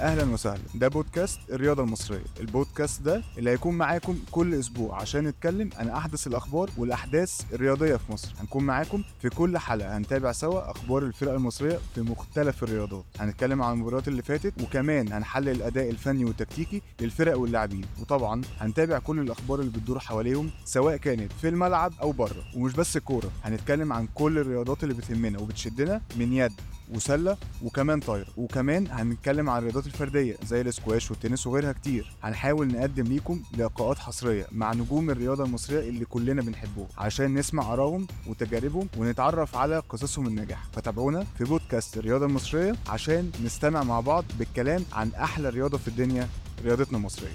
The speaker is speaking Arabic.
أهلا وسهلا. ده بودكاست الرياضة المصرية. البودكاست ده اللي هيكون معاكم كل أسبوع عشان نتكلم عن أحدث الأخبار والأحداث الرياضية في مصر. هنكون معاكم في كل حلقة. هنتابع سوا أخبار الفرق المصرية في مختلف الرياضات. هنتكلم عن المباريات اللي فاتت وكمان هنحلل الأداء الفني والتكتيكي للفرق واللاعبين. وطبعا هنتابع كل الأخبار اللي بتدور حواليهم سواء كانت في الملعب أو بره. ومش بس الكوره هنتكلم عن كل الرياضات اللي بتهمنا وبتشدنا من يد وسلة وكمان طايرة. وكمان هنتكلم عن الرياضات الفردية زي الاسكواش والتنس وغيرها كتير. هنحاول نقدم ليكم لقاءات حصرية مع نجوم الرياضة المصرية اللي كلنا بنحبهم عشان نسمع آرائهم وتجاربهم ونتعرف على قصصهم النجاح فتابعونا في بودكاست الرياضة المصرية عشان نستمع مع بعض بالكلام عن أحلى رياضة في الدنيا رياضتنا المصريه